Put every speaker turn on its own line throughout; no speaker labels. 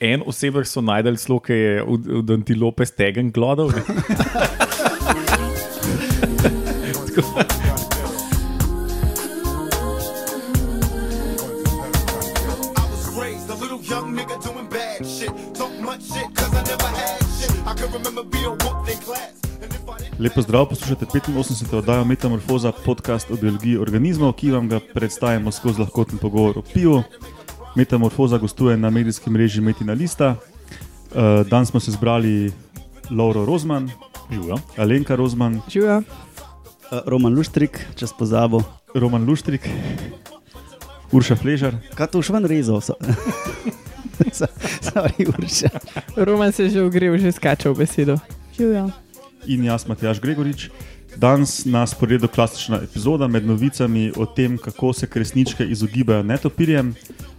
en osebek so najdel celo, ki je od, od antilope stegen
didn't
Lepo zdrav, poslušate 85. oddajo Metamorfoza, podcast o biologiji organizmov, ki vam ga predstavimo skozi lahkoten pogovor o pivu. Metamorfoza gostuje na medijskem mreži Metina Lista. Uh, danes smo se zbrali Lauro Rozman,
Živijo.
Alenka Rozman,
Živijo.
Uh, Roman Luštrik, če si pozabil.
Roman Luštrik, Urša Fležar,
Kaj to už ven rezal? So- Sorry, Urša.
Roman se je že ogrel, že skače v besedo. Živijo.
in jaz, Matjaš Gregorič. Danes nas poredo klasična epizoda med novicami o tem, kako se kresničke izogibajo netopirjem,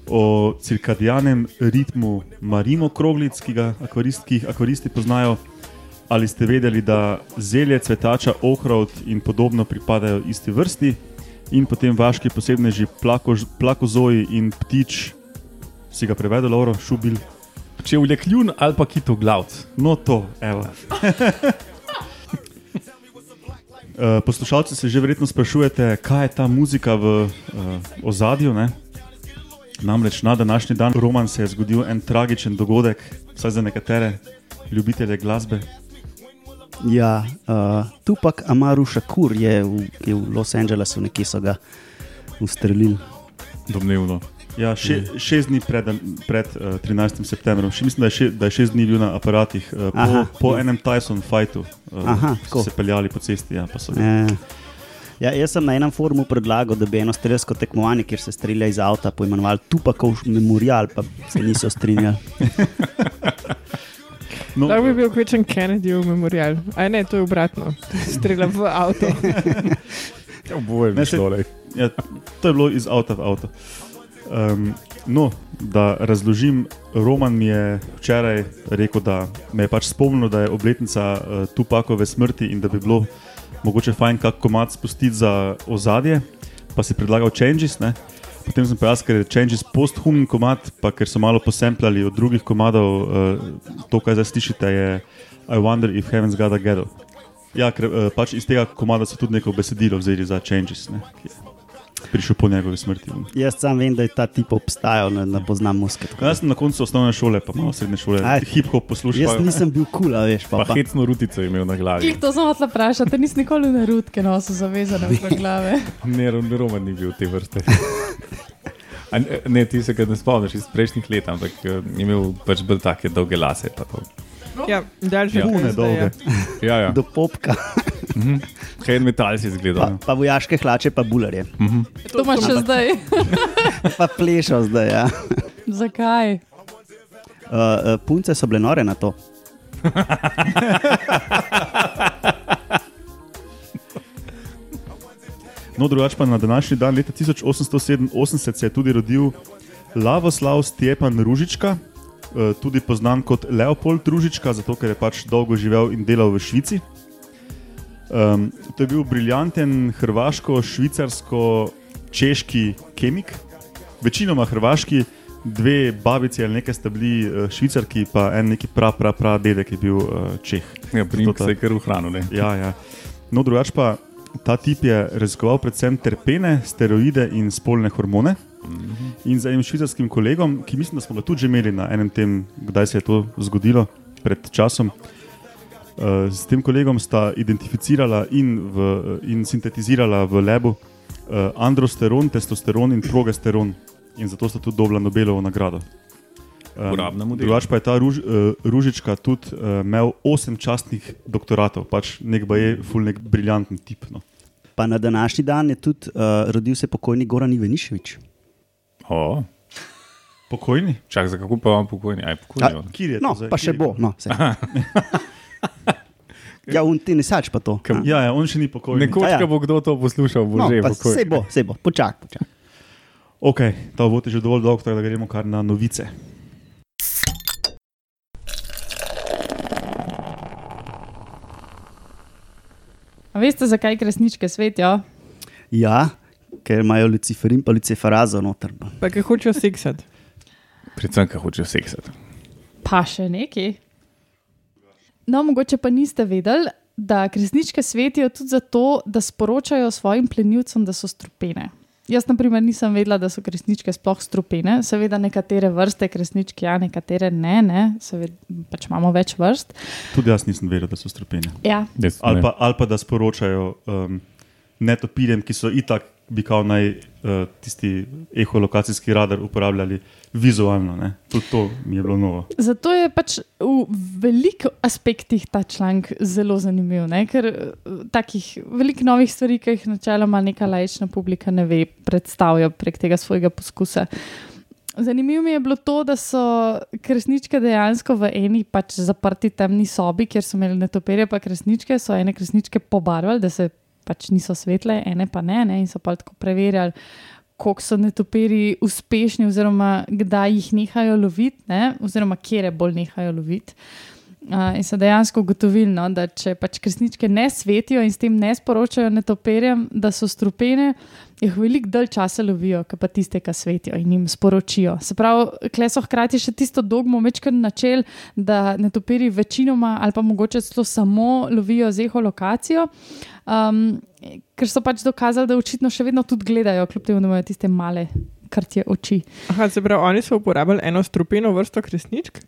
o cirkadijanem ritmu marimo kroglic, ki ga akvarist, ki jih akvaristi poznajo. Ali ste vedeli, da zelje, cvetača, ohrovt in podobno pripadajo isti vrsti, in potem vaški posebneži plakož, plakozoji in ptič, si ga prevedel, Lauro, šubil.
Če je vlekljun ali pa kito glavc.
No, to, evo. Uh, poslušalci se že verjetno sprašujete, kaj je ta muzika v uh, ozadju. Ne? Namreč na današnji dan Roman se je zgodil en tragičen dogodek, vsaj za nekatere ljubitelje glasbe.
Ja, uh, Tupac Amaru Shakur je v, je v Los Angelesu, nekje so ga ustrelili.
Domnevno.
Ja, še, šest dni pred, pred uh, 13. septembrom, še mislim, da je, še, da je šest dni bil na aparatih, uh,
Aha.
po, po enem Tyson fightu, uh,
Aha,
so se peljali po cesti. Ja, pa so ga
Ja. Ja, jaz sem na enem forumu predlagal, da bi eno strelsko tekmovanje, kjer se strelja iz avta, poimenovali Tupakov memorial, pa se niso strinjali.
No,
Lahko bi bil kvečen Kennedyjev memorial. A ne, to je obratno. Strela v avto.
Ja, boje
Ne,
šlo. lej.
Ja, to je bilo iz avta v avto. Um, no, da razložim, Roman mi je včeraj rekel, da me je pač spomnil, da je obletnica uh, Tupakove smrti in da bi bilo mogoče fajn kak komat spustiti za ozadje, pa si predlagal Changes. Ne? Potem sem pa jaz, ker je Changes posthumen komat, pa ker so malo posempljali od drugih komadov, uh, to, kar zdaj slišite, je I wonder if heaven's got a ghetto. Ja, ker uh, pač iz tega komada so tudi neko besedilo vzeli za Changes, ne, je prišel po njegovi smrti.
Jaz sam vem, da je ta tip obstajal, ne, ne poznam muske.
Jaz sem na koncu osnovne šole, pa malo srednje šole, hip-hop poslušal.
Jaz nisem bil kul, cool, veš, pa,
Pa
pa.
hecno rutico imel na glavi.
Klik to sem hotel vprašati, nisi nikoli na rutke nosil zavezane v glave.
Ne, Rom- Roman ni bil te vrste. A Ne, ne, ti se ga ne spomniš iz prejšnjih let, ampak eh, je imel pač bolj take dolge lase.
Ja, daljše
Ja.
Pune
zdaj,
dolge.
ja.
Ja, ja.
Do popka,
Head metal si
pa,
izgledal.
pa vojaške hlače, pa bularje.
To imaš še zdaj.
Pa plešo zdaj. Ja.
Zakaj?
Uh, uh, punce so bile nore na to.
No, drugače pa na današnji dan, leta 1887, se je tudi rodil Lavoslav Stjepan Ružička, eh, tudi znan kot Leopold Ružička, zato ker je pač dolgo živel in delal v Švici. Um, to je bil briljanten hrvaško-švicarsko-češki kemik, večinoma hrvaški, dve babici ali nekaj sta bili uh, švicarki, pa en neki prav, prav, prav dedek je bil uh, Čeh.
Ja, pri njih
Zato
se je kar. Ne?
Ja, ja. No, drugače pa ta tip je raziskoval predvsem terpene, steroide in spolne hormone. In za enim švicarskim kolegom, ki mislim, da smo ga tudi že imeli na enem tem, kdaj se je to zgodilo, pred časom. Uh, s tem kolegom sta identificirala in, v, in sintetizirala v lebu uh, androsteron, testosteron in progesteron. In zato sta tudi dobila Nobelovo nagrado. Um, drugače pa je ta ruž, uh, Ružička tudi uh, imel osem častnih doktoratov, pač nek pa je ful nek briljanten tip. No.
Pa na današnji dan je tudi uh, rodil se pokojni Goran Ivaniševič.
O,
Pokojni?
čak, za kako pa vam pokojni? Aj, pokojni. on.
Kjer je
No, pa še bo. No. ja, un ti ne sač pa to.
Kam-
Ja, ja, on še ni pokojni.
Nekoč,
A ja.
ko bo kdo to poslušal, bo
No,
že
pa
pokojni.
se bo, se bo, počak, počak.
Ok, ta vod je že dovolj dolg, tako da gremo kar na novice.
A veste, zakaj kresničke svetijo?
Ja, ker imajo luciferin pa luciferazo noter.
Pa ki hočejo seksati.
Predvsem, ker hočejo seksati.
Pa še nekaj. No, mogoče pa niste vedeli, da kresničke svetijo tudi zato, da sporočajo svojim plenilcem, da so strupene. Jaz, na primer, nisem vedela, da so kresničke sploh strupene. Seveda, nekatere vrste kresničk, ja, nekatere ne, ne. Seveda, pač imamo več vrst.
Tudi jaz nisem vedel, da so strupene.
Ja,
Jaz
Ali
ne.
pa, ali pa da sporočajo um, netopirjem, ki so itak bi kao naj uh, tisti eholokacijski radar uporabljali vizualno. Tudi to mi je bilo novo.
Zato je pač v veliko aspektih ta članek zelo zanimiv, ne? ker eh, takih veliko novih stvari, ki jih načeloma neka laična publika ne ve, predstavijo prek tega svojega poskusa. Zanimivo mi je bilo to, da so kresničke dejansko v eni pač zaprti temni sobi, kjer so imeli netopirje, pa kresničke, so ene kresničke pobarvali, da se pač niso svetle, ene pa ne, ne in so pa tako preverjali, koliko so netopiri uspešni, oziroma kdaj jih nehajo loviti, ne, oziroma kje bolj nehajo loviti. Uh, in so dejansko ugotovili, no, da če pač kresničke ne svetijo in s tem ne sporočajo netopirjem, da so strupene, jih veliko dalj časa lovijo, kot pa tiste, ki svetijo in jim sporočijo. Se pravi, kle so hkrati še tisto dogmo večkrat načel, da netopiri večinoma ali pa mogoče celo samo lovijo z eholokacijo. Um, ker so pač dokazali, da očitno še vedno tudi gledajo, kljub temu, da imajo tiste male krtje oči.
Aha, se pravi, oni so uporabljali eno strupeno vrsto kresničk,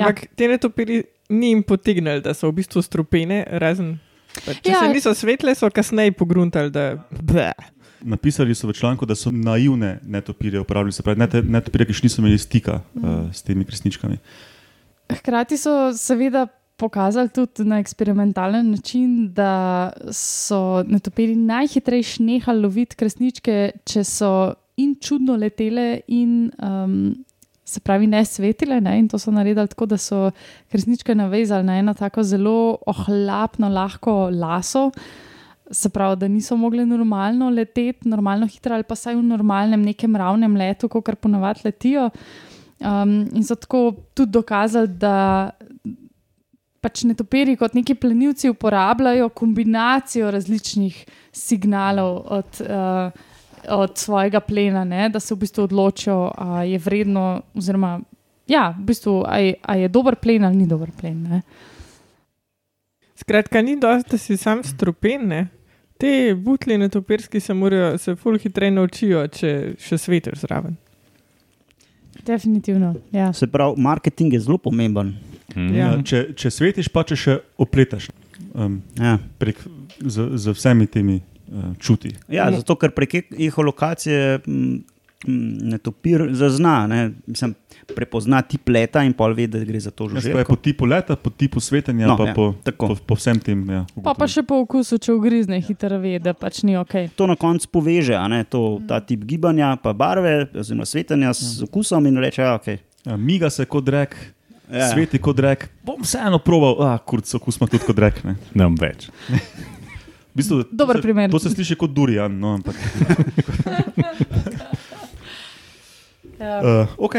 ampak ja. te netopiri ni jim potegnili, da so v bistvu strupene, razen. pač Če ja. Se niso svetle, so kasneje pogruntali, da bleh.
Napisali so v članku, da so naivne netopirje uporabljali, se pravi, net- netopirje, ki še niso imeli stika uh, s temi kresničkami.
Hkrati so seveda pokazali tudi na eksperimentalen način, da so netopiri najhitreje nehali loviti kresničke, če so in čudno letele, in um, se pravi, ne svetile. Ne? In to so naredili tako, da so kresničke navezali na eno tako zelo ohlapno, lahko laso. Se pravi, da niso mogli normalno leteti, normalno hitro ali pa vsaj v normalnem, nekem ravnem letu, kot kar ponavadi letijo. Um, in so tako tudi dokazali, da pač netopiri kot neki plenilci uporabljajo kombinacijo različnih signalov od, uh, od svojega plena, ne? da se v bistvu odločijo, ali je vredno, oziroma ja, v bistvu, ali je dober plen ali ni dober plen. Ne?
Skratka, ni dosti, da si sam strupen. Ne? Te butli netopirski se morajo, se ful hitreje naučijo, če še svetiš zraven.
Definitivno. Ja.
Se pravi, marketing je zelo pomemben.
Mm.
Ja.
Če, če svetiš, pa če še opletaš um,
Ja.
prek, z, z vsemi temi čuti.
Ja, zato ker prek eholokacije netopir zazna, ne, mislim, prepozna tip leta in pol ve, da gre za to
Ja, pravi,
žuželko.
po tipu leta, po tipu svetenja,
No,
pa
ja,
ja, po,
tako.
po, po vsem tem. Ja,
Pa, pa še po okusu, če ugrizne, hitro ve, da pač ni ok.
To na koncu poveže, a ne, to, ta tip gibanja, pa barve, oziroma svetenja s okusom in reče, ja, ok.
Ja, miga se kot rek,
Ja.
ja. sveti kot rek. Bom vseeno proval, ah, kurc, okus ima tudi kot rek. Ne.
Nam več.
V bistvu,
Dober
se,
primer.
To se sliši kot durian. No, ampak,
Ja.
uh, ok,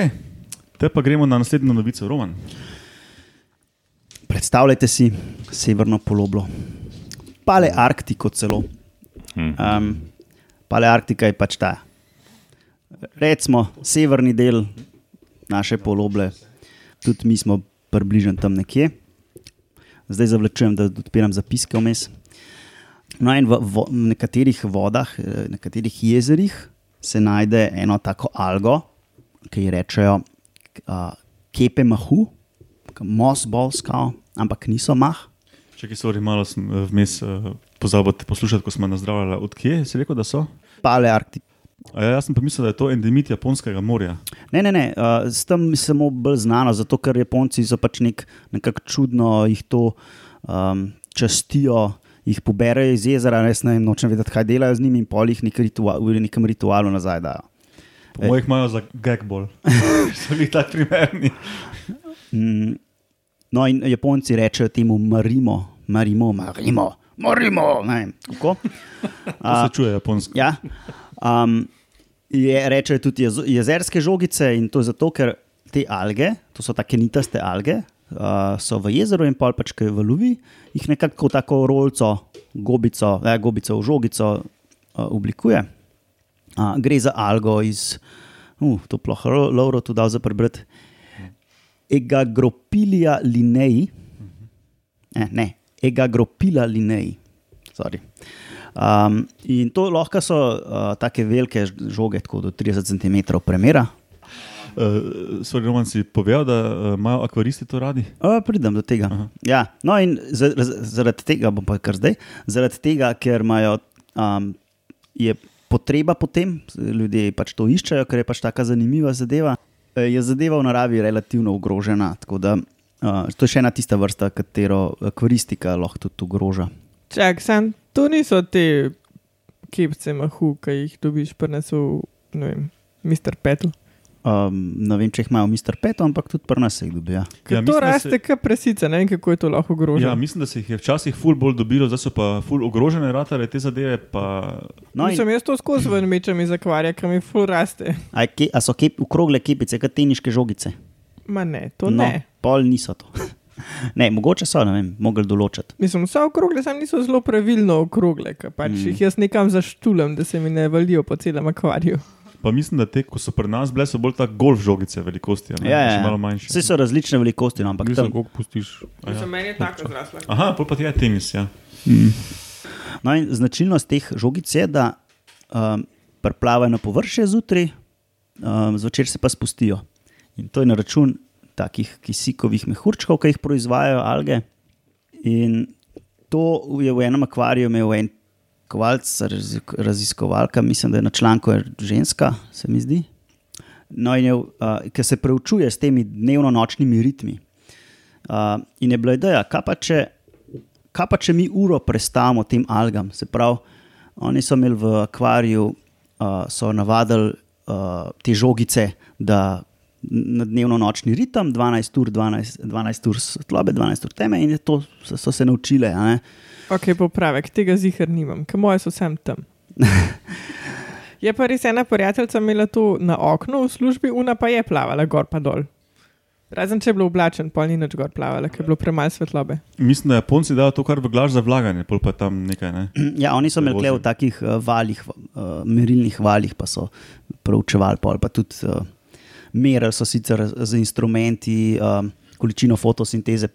te pa gremo na naslednjo novico, Roman.
Predstavljajte si severno poloblo, pale Arktiko celo. Um, pale Arktika je pač ta, recimo, severni del naše poloble, tudi mi smo približno tam nekje. Zdaj zavlačujem, da odpiram zapiske vmes. No, in v, v nekaterih vodah, eh, nekaterih jezerih se najde eno tako algo, ki ji rečejo uh, kepe mahu, mosbolskao, ampak niso mah.
Če ki so malo eh, vmes uh, pozabil te poslušati, ko smo nazdravljali. Odkje si rekel, da so?
Pale Arktik.
A ja, jaz sem pa mislil, da je to endemit Japonskega morja.
Ne, ne, ne, uh, s tem je samo bolj znano, zato ker Japonci so pač nek, nekako čudno jih to um, častijo, jih poberejo iz jezera, res ne vem, nočem vedeti, kaj delajo z njimi in pol jih nek ritual, v nekem ritualu nazaj dajo.
Po
Ej.
mojih imajo za gagball. so bili tako primerni.
Mm, no, in Japonci rečejo temu marimo, marimo, marimo, marimo. Ne vem, kako.
To se čuje japonsko.
Ja. Um, je, rečejo tudi jez, jezerske žogice in to zato, ker te alge, to so take nitaste alge, so v jezeru in pol pač, ki valovi, jih nekako tako rolco, gobico, eh, gobico v žogico uh, oblikuje. Uh, gre za algo iz, uh, to ploh Lauro tu dal za prebrati. Egagropilija linei. Ne, ne, egagropila linei. Sorry. Um, in to lahko so uh, take velike žoge, tako do 30 cm premjera.
Uh, Sorry, Roman si povedal, da uh, imajo akvaristi to radi.
Uh, pridem do tega.
Aha.
Ja, no, in za- raz- zaradi tega, bom pa kar zdaj, zaradi tega, ker imajo, um, je potreba potem, ljudje pač to iščejo, ker je pač tako zanimiva zadeva. eh, Je zadeva v naravi relativno ogrožena. tako Da, uh, to je še ena tista vrsta, katero akvaristika lahko tudi ogroža.
Čak, sam, to niso te kepce mahu, ki jih dobiš prenesel, ne vem, Mr. Petal.
Um, ne vem, če jih imajo Mr. Peto, ampak tudi pri nas se jih dobijo.
Ker
Ja,
ja, to
mislim, da
raste
se-
kot presica, ne vem, kako je to lahko
Ja,
ogroženo.
mislim, da se jih je včasih ful bolj dobilo, zdaj so pa ful ogrožene ratare te zadeve. Pa...
No, in,
Mislim, jaz to skozi ven mečem iz akvarija, ki mi ful raste.
a, ke, a so kep, okrogle kepice, kot teniške žogice?
Ma ne, to
no,
ne.
Pol niso to. ne, mogoče so, ne vem, mogli določiti.
Mislim, vse okrogle sam niso zelo pravilno okrogle, ker pač
Mm.
mm. jih jaz nekam zaštulam, da se mi ne valijo po celem akvariju.
Pa mislim, da te, ko so pri nas bile, so bolj tako golf žogice velikosti. Ne?
Ja, ja,
Še
ja.
malo manjše.
Vse so različne velikosti, no, ampak tam,
koliko pustiš.
Ja.
meni je tako zrasla.
Aha, pa ti je tenis. Ja.
no, in značilnost teh žogic je, da um, preplavajo na površje zjutraj, um, zvečer se pa spustijo. In to je na račun takih kisikovih mehurčkov, ki jih proizvajajo alge. In to je v enem akvariju imel en kovalc, razi- raziskovalka, mislim, da je na članku ženska, se mi zdi. No, in je, uh, ki se preučuje s temi dnevno-nočnimi ritmi. Uh, in je bila ideja, kaj pa, če, kaj pa če mi uro prestavimo tem algam. Se pravi, oni so imeli v akvariju, uh, so navadili uh, te žogice, da na dnevno-nočni ritem, 12 ur, 12, 12 ur svetlobe, 12 ur teme, in to so, so se naučile. a ne.
Ok, popravek, tega zihar nimam, ker moje so vsem tam. Je pa res ena prijateljica imela to na oknu v službi, una pa je plavala gor pa dol. Razen če je bilo oblačen, pol ni nič gor plavala, ker je bilo premalo svetlobe.
Mislim, da Japonci dajo to kar v glaž za vlaganje, pol pa tam nekaj. Ne?
Ja, oni so imeli v takih uh, valjih, uh, merilnih valjih, pa so proučevali, pol, pa tudi uh, merili so sicer z instrumenti um, količino fotosinteze.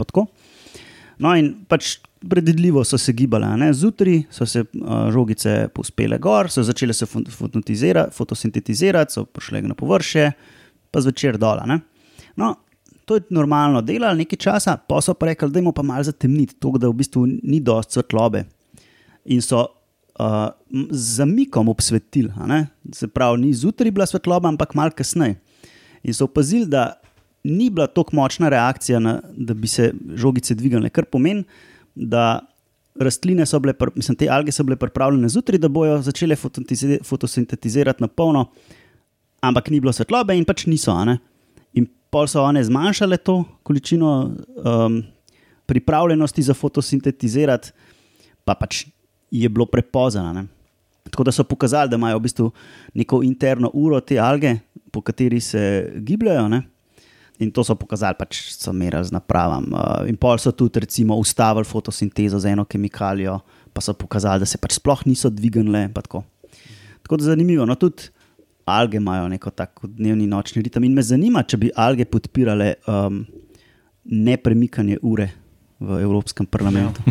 No, in pač predvidljivo so se gibale. Zjutraj so se uh, žogice pospele gor, so začele se fotosintetizirati, so prišle na površje, pa zvečer dol. No, to je normalno delali nekaj časa, pa so pa rekli, da je pa malo zatemniti, tako da v bistvu ni dosti svetlobe. In so uh, z zamikom obsvetili, se pravi, ni zjutraj bila svetloba, ampak malo kasneje. In so opazili, da ni bila tako močna reakcija, na, da bi se žogice dvignile, kar pomeni, da rastline so bile, mislim, te alge so bile pripravljene zjutraj, da bojo začele fotosintetizirati na polno, ampak ni bilo svetlobe in pač niso. ne. In pol so one zmanjšale to količino um, pripravljenosti za fotosintetizirati, pa pač je bilo prepozno. Tako da so pokazali, da imajo v bistvu neko interno uro te alge, po kateri se gibljajo. Ne? In to so pokazali, pač so merili z napravam. Uh, in pol so tudi, recimo, ustavili fotosintezo z eno kemikalijo, pa so pokazali, da se pač sploh niso dvignile. Tako. tako da zanimivo. No, tudi alge imajo neko tako dnevni nočni ritem. In me zanima, če bi alge podpirale um, nepremikanje ure v Evropskem parlamentu.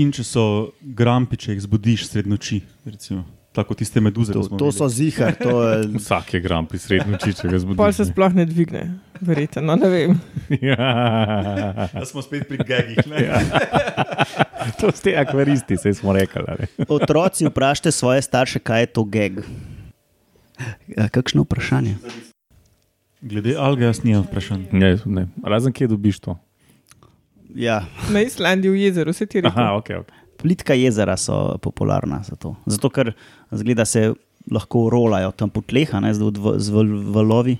In če so grampi, če jih zbudiš sred noči, recimo. Tako tiste meduze.
To, to so zihar, to je.
Vsak je gram pri ga zbudiš.
Pol se sploh ne dvigne, verjetno, no, ne vem.
ja.
Da smo spet pri gegih.
Ja. To ste akvaristi, se smo rekli.
Otroci, vprašajte svoje starše, kaj je to geg. Ja, kakšno vprašanje?
Glede alge, jaz nimam vprašanj.
Ne, ne. Razen kje dobiš to.
Ja,
Na Islandiji v jezeru, se ti reče.
Aha, ok. okay.
plitka jezera so popularna za to. Zato, ker zgleda se lahko rolajo tam po tleh, a ne z, valovi,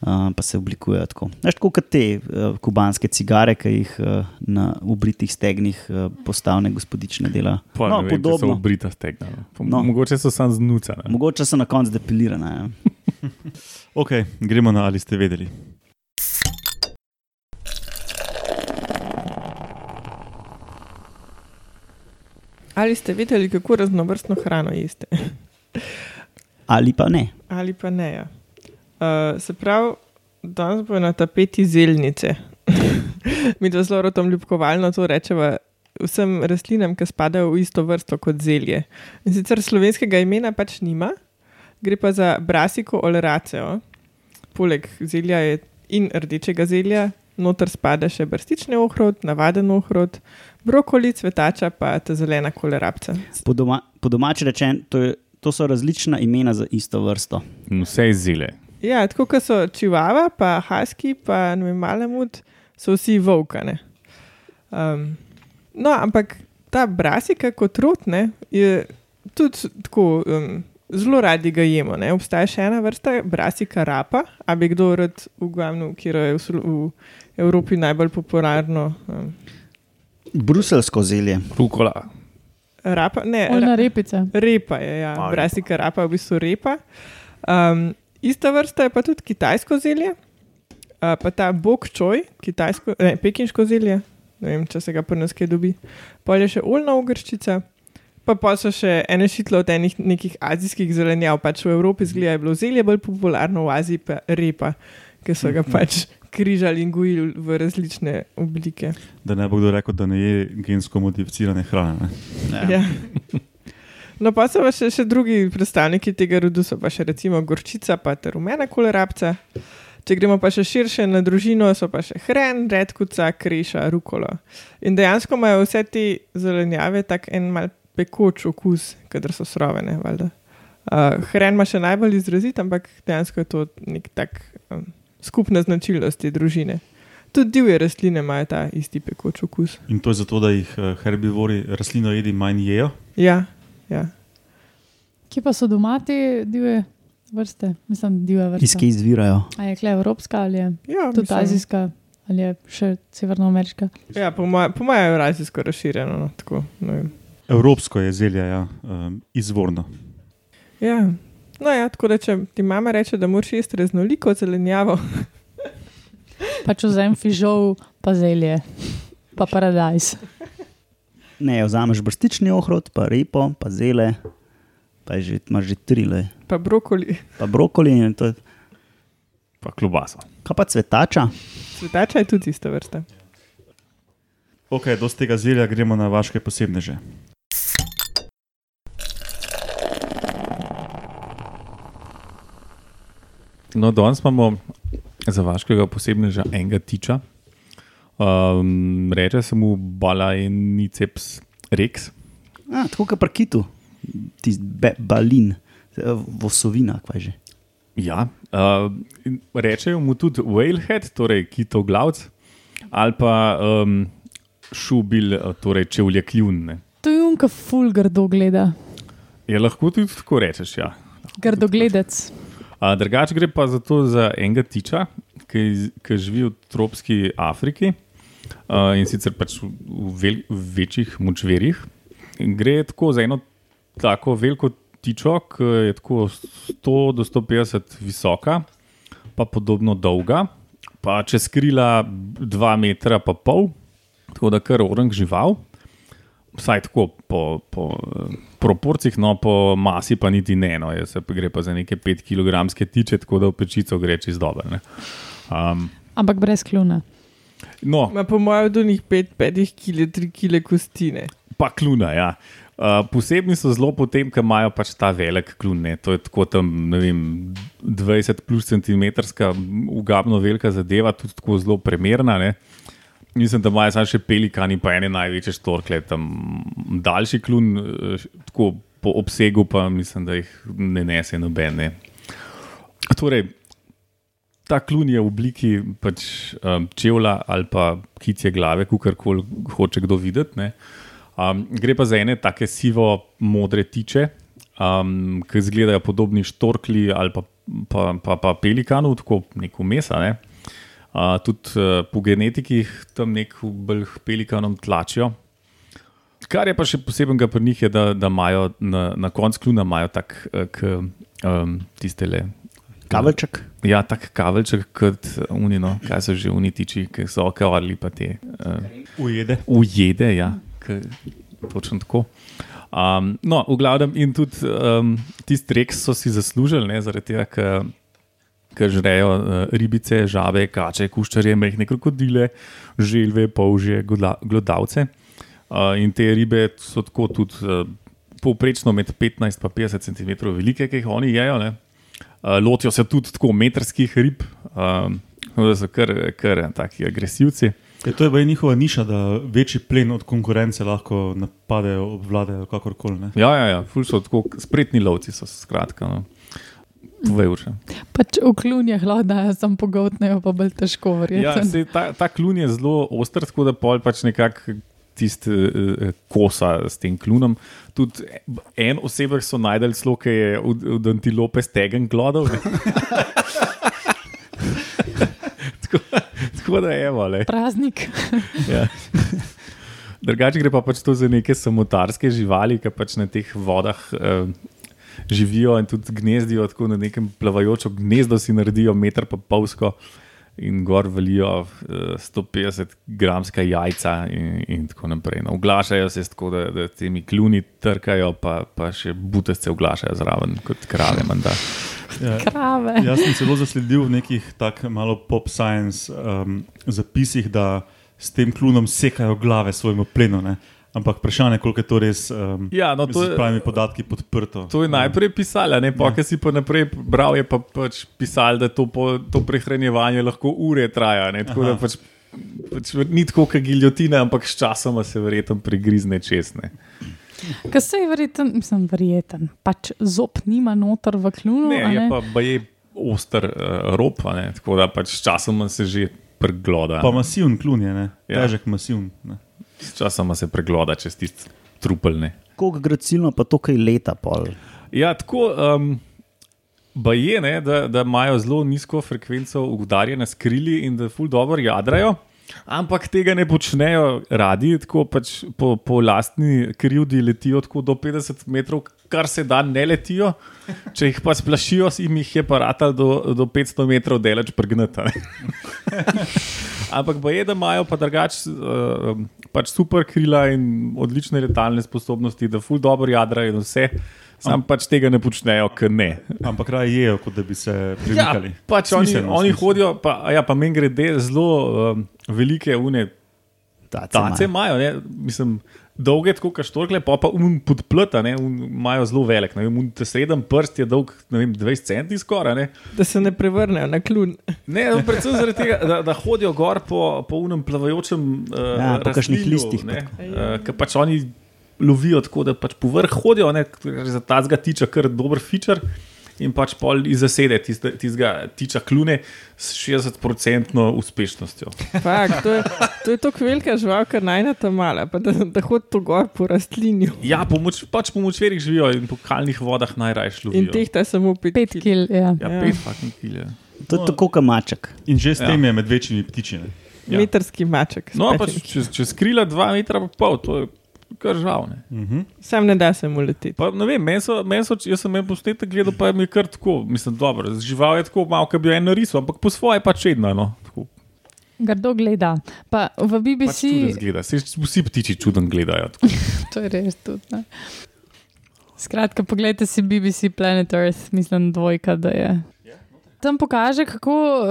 uh, pa se oblikujejo tako. Veš, tako kot te uh, kubanske cigare, ki jih uh, na ubritih stegnih uh, postavne gospodične dela.
Pa,
no,
vem,
podobno.
obrita stegna. no.
No.
Mogoče so sam znuca. ne.
Mogoče so na koncu depilirane. Ja.
Ok, gremo na ali ste vedeli.
Ali ste vedeli, kako raznovrstno hrano jeste?
Ali pa ne.
Ali pa ne. Ja. Uh, se pravi, danes bo na tapeti zelnice. Mi to zelo rotom ljubkovalno to rečemo vsem rastlinam, ki spadajo v isto vrsto kot zelje. In sicer slovenskega imena pač nima, gre pa za brasiko oleraceo. Poleg zelja in rdečega zelja, noter spada še brstični ohrod, navaden ohrod, brokoli, cvetača pa ta zelena kolerabca.
Po, doma, po domači rečen, to, je, to so različna imena za isto vrsto.
Vse iz zile.
Ja, tako kot so čivava, pa haski, pa ne vem, malemut, so vsi volkane. Um, no, ampak ta brasika kot rotne je tudi tako. Um, Zelo radi ga jemo. Ne? Obstaja še ena vrsta, brasika rapa, a bi kdo rad ugamnil, kjer je v, v Evropi najbolj popularno. Um,
Bruselsko zelje.
Rukola.
rapa, ne,
Oljna
ra,
repica.
repa je, ja,
A,
brasika rapa je v bistvu repa. Um, ista vrsta je pa tudi kitajsko zelje, uh, pa ta bok čoj, kitajsko, ne, pekinško zelje, ne vem, če se ga pri nas kaj dobi. Pol je še oljna ogrščica, pa pa so še ene šitlo od enih nekih azijskih zelenjav. Pač v Evropi zgleda je bilo zelje bolj popularno, v Aziji pa repa, ki so ga pač križali in gojili v različne oblike.
Da ne bo kdo rekel, da ne je gensko modificirane hrane. Ne?
Ja. No, pa so pa še, še drugi predstavniki tega rodu, so pa še recimo gorčica, pa ter rumena kolerabca. Če gremo pa še širše na družino, so pa še hren, redkuca, kreša, rukola. In dejansko imajo vse te zelenjave tak en mal pekoč okus, kadar so surovene. valjda. Uh, hren ima še najbolj izrazit, ampak dejansko je to nek tak um, skupna značilnost te družine. Tudi divje rastline imajo ta isti pekoč okus.
In to je zato, da jih eh, herbivori rastlinoidi manj jejo.
Ja, ja.
Kje pa so doma te divje vrste? Mislim, divja vrsta.
Iz kje izvirajo?
A je kle evropska ali je
ja
tudi
mislim-
azijska ali je še severnoameriška?
Ja, po mojem po moje je evrazijsko razširjeno. No, tako, ne vem.
Evropsko je zelje, ja, um, izvorno.
ja. No, ja, tako da če ti mama reče, da moraš jesti raznoliko zelenjavo,
Pač vzem fižol, pa zelje, pa paradajz.
Ne, vzameš brstični ohrod, pa repo, pa zele, pa že, imaš že tri, le.
pa brokoli,
pa brokoli in to je.
Pa klubaso.
Kaj pa cvetača?
cvetača je tudi ista vrsta.
Ok, dosti tega zelja gremo na vaše posebneže.
No, danes imamo za vaškega posebneža enega tiča. Um, reče se mu Balajniceps rex.
A, tako kot pri kitu, ti balin, eh, vosovina, kaj že.
Ja, uh, rečejo mu tudi whalehead, torej kitov glavc, ali pa um, šubil, uh, torej čevlje kljun.
To je unka ful grdo gleda.
Je lahko tudi tako rečeš. Ja.
Grdogledec.
Uh, Drugač gre pa za to za enega tiča, ki, ki živi v tropski Afriki uh, in sicer pač v, vel, v večjih močverjih. Gre tako za eno tako veliko tičo, ki je tako 100 do 150 visoka, pa podobno dolga, pa čez krila 2 metra pa pol, tako da kar orang žival. Vsaj tako po, po proporcijah, no po masi pa niti ne. No, Jaz se pa gre pa za neke 5 kg tiče, tako da v pečico gre čez dobro. ne. Um,
Ampak brez kluna.
no,
Ma po mojem, do njih 5 kg, 3 kg kostine.
pa kluna. Ja. Uh, posebni so zelo potem, ker imajo pač ta velik klun. Ne. To je tako tam, ne vem, 20 plus cm, ugabno velika zadeva, tudi tako zelo primerna. Ne. Mislim, da imajo samo še pelikani, pa ene največje štorkle, tam daljši klun, eh, tako po obsegu, pa mislim, da jih ne nese noben. Ne. Torej, ta klun je v obliki pač, um, čevlja ali pa kicje glave, kakorkoli hoče kdo videti. ne. Um, gre pa za ene take sivo-modre tiče, um, ki izgledajo podobni štorkli ali pa, pa, pa, pa pelikanu, tako neko mesa. Ne. Uh, tudi uh, po genetiki tam nek bolj pelikanom tlačijo. Kar je pa še posebnega pri njih, je, da, da imajo na, na koncu kluna imajo tak, uh, k, um, tiste le.
Kavelček.
Ja, tako kavelček kot unino, kaj so že unitiči, ki so okevarili pa te uh,
Ujede.
ujede. Ja, k, točno tako. Um, no, v glavnem, in tudi um, tisti reks so si zaslužili, ne, zaradi tega, ker ki žrejo uh, ribice, žabe, kače, kuščarje, mehne krokodile, želve, polžje, glodavce. Uh, in te ribe so tako tudi uh, povprečno med 15 in 50 cm velike, ki jih oni jejo. ne. Uh, lotijo se tudi tako metrskih rib, um, da so kar, kar taki agresivci.
Ja, to je pa njihova niša, da večji plen od konkurence lahko napadejo, obvladajo kakorkoli. ne.
Ja, ja, ja ful so tako spretni lovci, so skratka. No. Povej, Urša.
Pač v klunjah lahko dajo, sem pogotnejo, pa bolj težko
Ja,
verjeti.
sej, ta, ta klun je zelo oster, tako da pol pač nekako tisti uh, kosa s tem klunom. Tudi en osebek so najdel celo, ki je od, od antilope stegen glodal. ne. tako, tako da je, vale.
Praznik.
Ja. Drugače gre pa pač to za neke samotarske živali, ki pač na teh vodah uh, živijo in tudi gnezdijo, tako na nekem plavajočem gnezdu si naredijo meter pa polsko in gor valijo uh, 150 gramska jajca in, in tako naprej. No, oglašajo se tako, da, da temi kluni trkajo, pa, pa še butesce oglašajo zraven kot krave. menda.
Ja,
Krave.
Jaz sem celo zasledil v nekih tako malo pop science um, zapisih, da s tem klunom sekajo glave svojemu plenu. Ne? Ampak vprašanje je, koliko je to res um,
Ja, no, to
z
je-
pravimi podatki podprto.
To je najprej pisala, ne pa,
Ja.
ki si pa naprej bral, je pa pač pisal, da to, po, to prehranjevanje lahko ure traja. Ne? Tako da
Aha.
pač, pač ni tako, kot giljotina, ampak sčasoma se verjetno prigrizne česne.
Ker se je verjeten, mislim, verjeten. Pač zob nima noter v klunu.
Ne,
a
je
ne?
pa baje oster uh, rob, a ne? tako da pač sčasoma se že pregloda.
Pa masiven klun je, ne?
Ja.
težek masiven. Ne?
Sčasoma se pregloda čez tisti trupelne.
Koliko gracilno pa to, kaj leta pol.
Ja, tako. Um, Ba je, ne, da, da imajo zelo nizko frekvenco udarjene skrili in da ful dobro jadrajo, ampak tega ne počnejo radi, tako pač po, po lastni krivdi letijo tako do 50 metrov, kar se da ne letijo. Če jih pa splašijo, jim jih je pa ratal do, do 500 metrov deleč pregnata. ne. Ampak ba je, da imajo pa drugače uh, pač super krila in odlične letalne sposobnosti, da ful dobro jadrajo in vse. Sam pač tega ne počnejo, ker ne.
Ampak raje jejo, kot da bi se
Ja,
premikali.
pač oni,
Smiselno,
oni
smiselno.
hodijo, pa, ja, pa meni grede zelo um, velike une
Tace imajo,
ne, mislim, dolge, tako kot štorkle, pa pa um podplata, ne, un, imajo zelo velik. Ne, te sreden prst je dolg ne vem, 20 centi skoraj. Ne.
Da se ne prevrnejo na klun.
Ne, no, predvsem zaradi tega, da, da hodijo gor po, po unem plavajočem uh,
Ja,
rastlinju,
listih
ne, uh, Ker pač oni lovijo tako, da pač po vrh hodijo, ne, za tazga tiča kar dober feature. In pač pol iz zasede tistega tiča klune s 60-odstotno uspešnostjo.
Fak, to je, to je tako velika žival, kar najna tam mala, pa da, da hodi to gor po rastlinju.
Ja, po moč, pač po močverih živijo in po kalnih vodah najraje
In
lovijo.
tehta samo pet,
Pet kil, ja.
Ja,
Ja.
pet fucking kilje.
To je tako kamaček.
In že s
Ja.
tem je med večjimi ptičine.
Ja.
Metrski maček.
No, pač
petimi.
čez, čez krila dva metra pa pol, to je kar žal. Ne.
Mhm.
Sam ne da se mu leteti.
Pa, ne vem, meni so, meni so, jaz sem en posnetek gledal, pa je mi kar tako, mislim, dobro, žival je tako malo, kot bi jo en narisal, ampak po svoje pač čedno. No. Tako,
Grdo gleda. Pa v
pač
BBC,
čuden zgleda, Saj vsi ptiči čuden gledajo.
To je res tudi. Ne? Skratka, pogledajte si BBC Planet Earth, mislim, dvojka, da je. Tam pokaže, kako uh,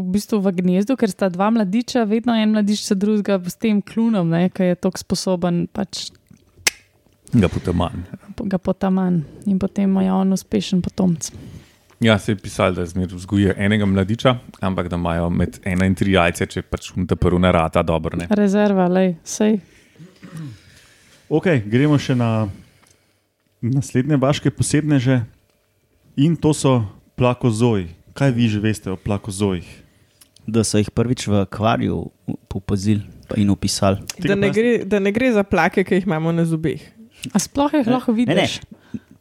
v bistvu v gnezdu, ker sta dva mladiča, vedno en mladič se drugega s tem klunom, ki je tako sposoben pač
Ga potem manj.
ga potaman in potem je on uspešen potomc.
Ja, se je pisalo, da zmeraj vzgojijo enega mladiča, ampak da imajo med ena in tri jajce, če pač ta prvi ne rata dobro. Ne.
Rezerva, lej, sej.
Ok, gremo še na naslednje vaše posebneže. In to so plakozoji. Kaj vi že veste o plakozojih?
Da so jih prvič v akvariju popazili in opisali.
Da ne, gre, da ne gre za plake, ki jih imamo na zubeh.
A sploh jih lahko
Ne, ne,
vidiš?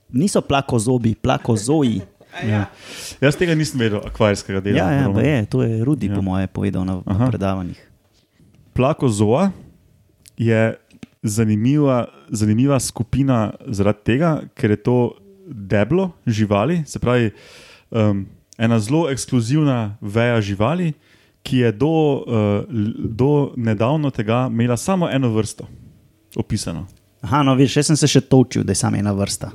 niso plakozobi, plakozoji.
Ja. Jaz tega nisem vedel, akvarijskega dela.
Ja, ja, je, to je Rudi,
Ja.
po moje, povedal na,
Aha.
na predavanjih.
Plakozoa je zanimiva, zanimiva skupina zaradi tega, ker je to deblo živali, se pravi um, ena zelo ekskluzivna veja živali, ki je do, uh, do nedavno tega imela samo eno vrsto opisano.
Aha, no, vidiš, jaz sem se še točil, da je samo ena vrsta.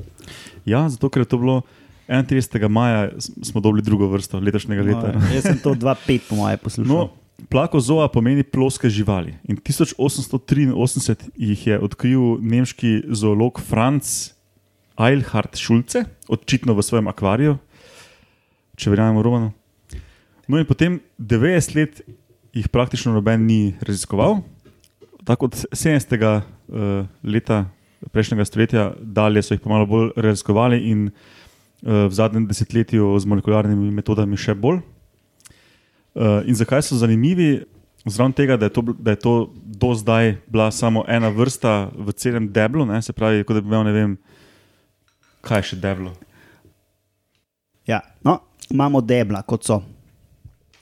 Ja, zato ker je to bilo 31. maja smo dobili drugo vrsto letošnjega leta.
No, jaz sem to 2-5, po moje, poslušal.
No, plakozoa pomeni ploske živali. In 1883 jih je odkril nemški zoolog Franz Eilhard Schulze, očitno v svojem akvariju, če verjamemo Romanu. No, in potem 90 let jih praktično noben ni raziskoval. Tako od 70. Uh, leta prejšnjega stoletja dalje so jih pa malo bolj raziskovali, in uh, v zadnjem desetletju z molekularnimi metodami še bolj. Uh, in zakaj so zanimivi? Zraven tega, da je, to, da je to do zdaj bila samo ena vrsta v celem deblu, ne? se pravi, kot da bi imel ne vem, kaj je še deblo.
Ja, no, imamo debla, kot so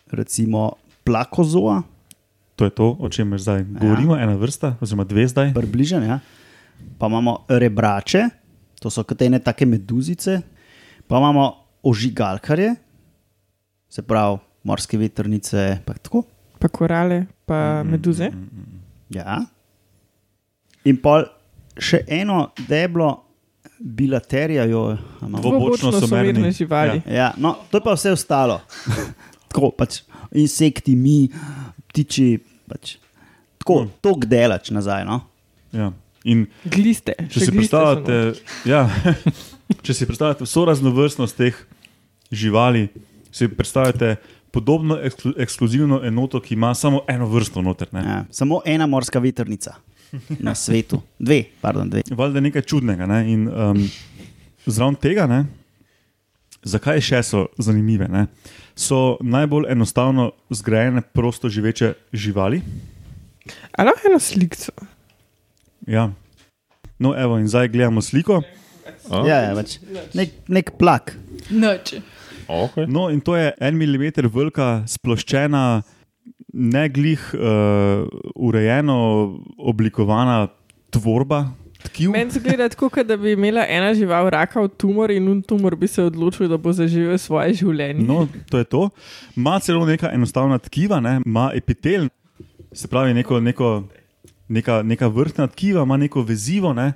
recimo plakozoa,
To je to, o čemer zdaj govorimo, ena vrsta, oziroma dve zdaj.
približno. Ja. Pa imamo rebrače, to so kot ene take meduzice, pa imamo ožigalkarje, se pravi morske vetrnice. Pa tako.
Pa korale, pa
Mm,
meduze.
Ja. In pa še eno deblo, bilaterija, jo imamo.
Dvobočno so merni.
živali.
Ja, no, to je pa vse ostalo. tako, pač, insekti, mi, ptiči. Pač. Tako,
No.
tok delač nazaj. No?
Ja. In
Gliste.
če si,
gliste
ja, če si predstavljate vso raznovrstnost teh živali, si predstavljate podobno eksklu, ekskluzivno enoto, ki ima samo eno vrsto noter. Ne?
Ja, samo ena morska vetrnica na svetu. Dve, pardon, dve.
Valjda je nekaj čudnega. Ne? In um, zraven tega, ne? zakaj še so zanimive? Ne? So najbolj enostavno zgrajene prosto živeče živali.
Ali lahko eno sliko?
Ja. No, evo, in zdaj gledamo sliko.
A?
Ja, ja, pač, nek, nek plak.
Noč.
Okay.
No, in to je en milimeter velika, sploščena, ne glih uh, urejeno oblikovana tvorba. Tkiv.
Meni se gleda tako, da bi imela ena žival raka od tumor in un tumor bi se odločil, da bo zaživel svoje življenje.
No, to je to. Ma celo neka enostavna tkiva, ne? ima epitel, se pravi neko, neko, neka, neka vrtna tkiva, ima neko vezivo, ne?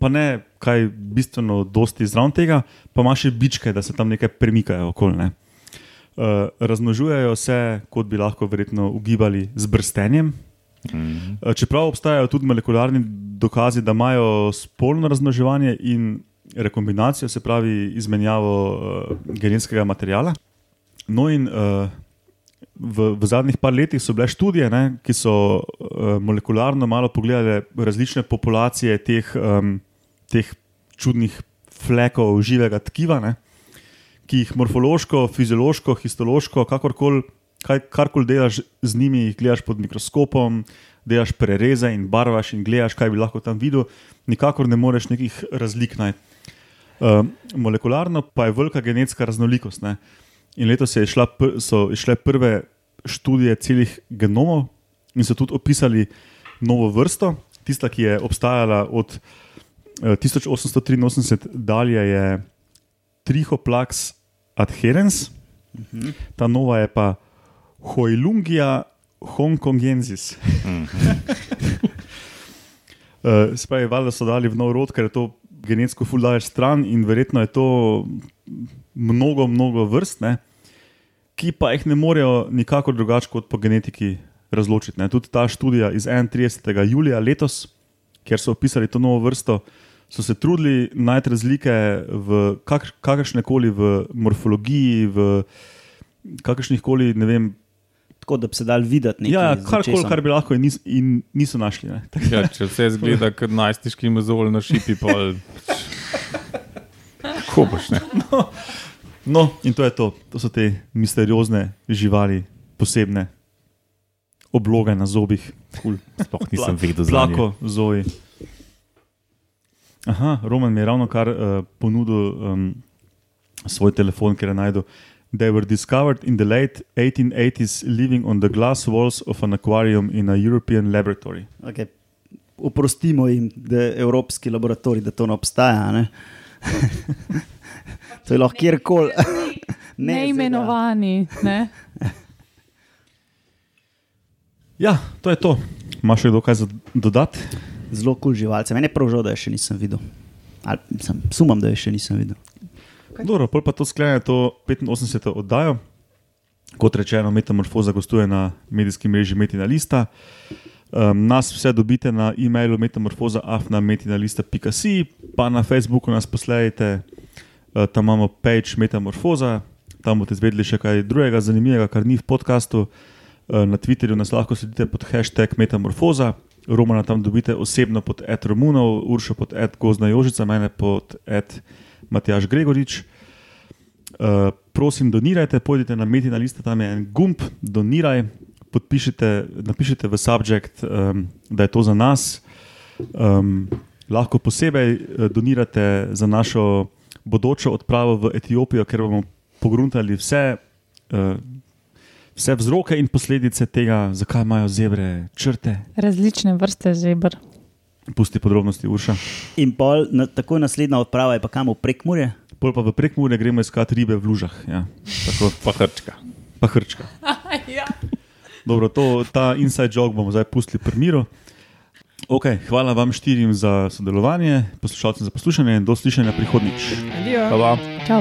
pa ne kaj bistveno dosti zraven tega, pa ima še bičke, da se tam nekaj premikajo okoli. Ne? Uh, razmnožujejo se, kot bi lahko verjetno ugibali, z brstenjem.
Mm.
Uh, Čeprav obstajajo tudi molekularni dokazi, da imajo spolno razmnoževanje in rekombinacijo, se pravi izmenjavo uh, genetskega materijala. No, in uh, v, v zadnjih par letih so bile študije, ne, ki so uh, molekularno malo pogledale različne populacije teh, um, teh čudnih flekov živega tkiva, ne, ki jih morfološko, fiziološko, histološko, kakorkoli, karkoli delaš z njimi, jih gledaš pod mikroskopom, delaš prereze in barvaš in gledaš, kaj bi lahko tam videl, nikakor ne moreš nekih razlik najti. Uh, molekularno pa je velika genetska raznolikost. Ne. In letos je šla, so išle prve študije celih genomov in so tudi opisali novo vrsto. Tista, ki je obstajala od eh, 1883 dalje, je Trichoplax adherens, ta nova je pa Hoilungia hongkongensis. Uh, se pravi, valjda so dali v nov rod, ker je to genetsko fuldaje stran in verjetno je to mnogo, mnogo vrst, ne, ki pa jih ne morejo nikakor drugače kot po genetiki razločiti. Ne. Tudi ta študija iz 31. julija letos, kjer so opisali to novo vrsto, so se trudili najti razlike v kak, kakršne koli v morfologiji, v kakršnih koli, ne vem,
Tako da bi se dal videti nekaj.
ja,
z
karkoli, kar bi lahko in, nis, in niso našli. Ne.
Ja, če vse zgleda kot najstiški mozol na šipi, pol. Ko boš ne?
No, in to je to. To so te misteriozne živali, posebne obloge na zobih, cool.
Sploh nisem vedel za njih.
Plako, zoji. Aha, Roman mi je ravno kar uh, ponudil um, svoj telefon, ker je najdel. They were discovered in the late 1880s living on the glass walls of an aquarium in a European laboratory.
Okay. Oprostimo jim, da je evropski laboratorij, da to ne obstaja. Ne? to je lahko kjerkoli. Ne,
Neimenovani. Ne?
Ja, to je to. Imaš še kdo kaj za dodati?
Zelo kul cool živalce. Mene je prav žal, da je še nisem videl. Ali, sem, sumam, da je še nisem videl.
Dobro, pol pa to sklene to 85. oddajo. Kot rečeno, Metamorfoza gostuje na medijski mreži Metina Lista. Um, nas vse dobite na e-mailu metamorfoza.afna.metina.si, pa na Facebooku nas poslejte, uh, tam imamo page Metamorfoza, tam boste izvedeli še kaj drugega zanimivega, kar ni v podkastu. Uh, na Twitterju nas lahko sledite pod hashtag Metamorfoza, Romana tam dobite osebno pod Ed Romunov, Uršo pod Ed Gozna Jožica, mene pod Ed Matjaš Gregorič. Uh, prosim, donirajte, pojdite na Metina lista, tam je en gumb, doniraj, podpišite, napišite v subjekt, um, da je to za nas. Um, lahko posebej eh, donirate za našo bodočo odpravo v Etiopijo, ker bomo pogruntali vse, uh, vse vzroke in posledice tega, zakaj imajo zebre črte.
Različne vrste zebr.
Pusti podrobnosti, Urša.
In pol, na, tako naslednja odprava je pa kam v prekmurje.
Pol pa v prekmurje gremo iskati ribe v lužah. Ja. Tako,
Pa hrčka.
pa hrčka.
ja.
Dobro, to, ta inside joke bomo zdaj pustili pri miru. Okay, hvala vam štirim za sodelovanje, poslušalcem za poslušanje in do slišanja prihodnjič.
Adijo.
Hvala.
Čau.